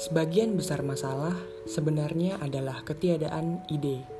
Sebagian besar masalah sebenarnya adalah ketiadaan ide.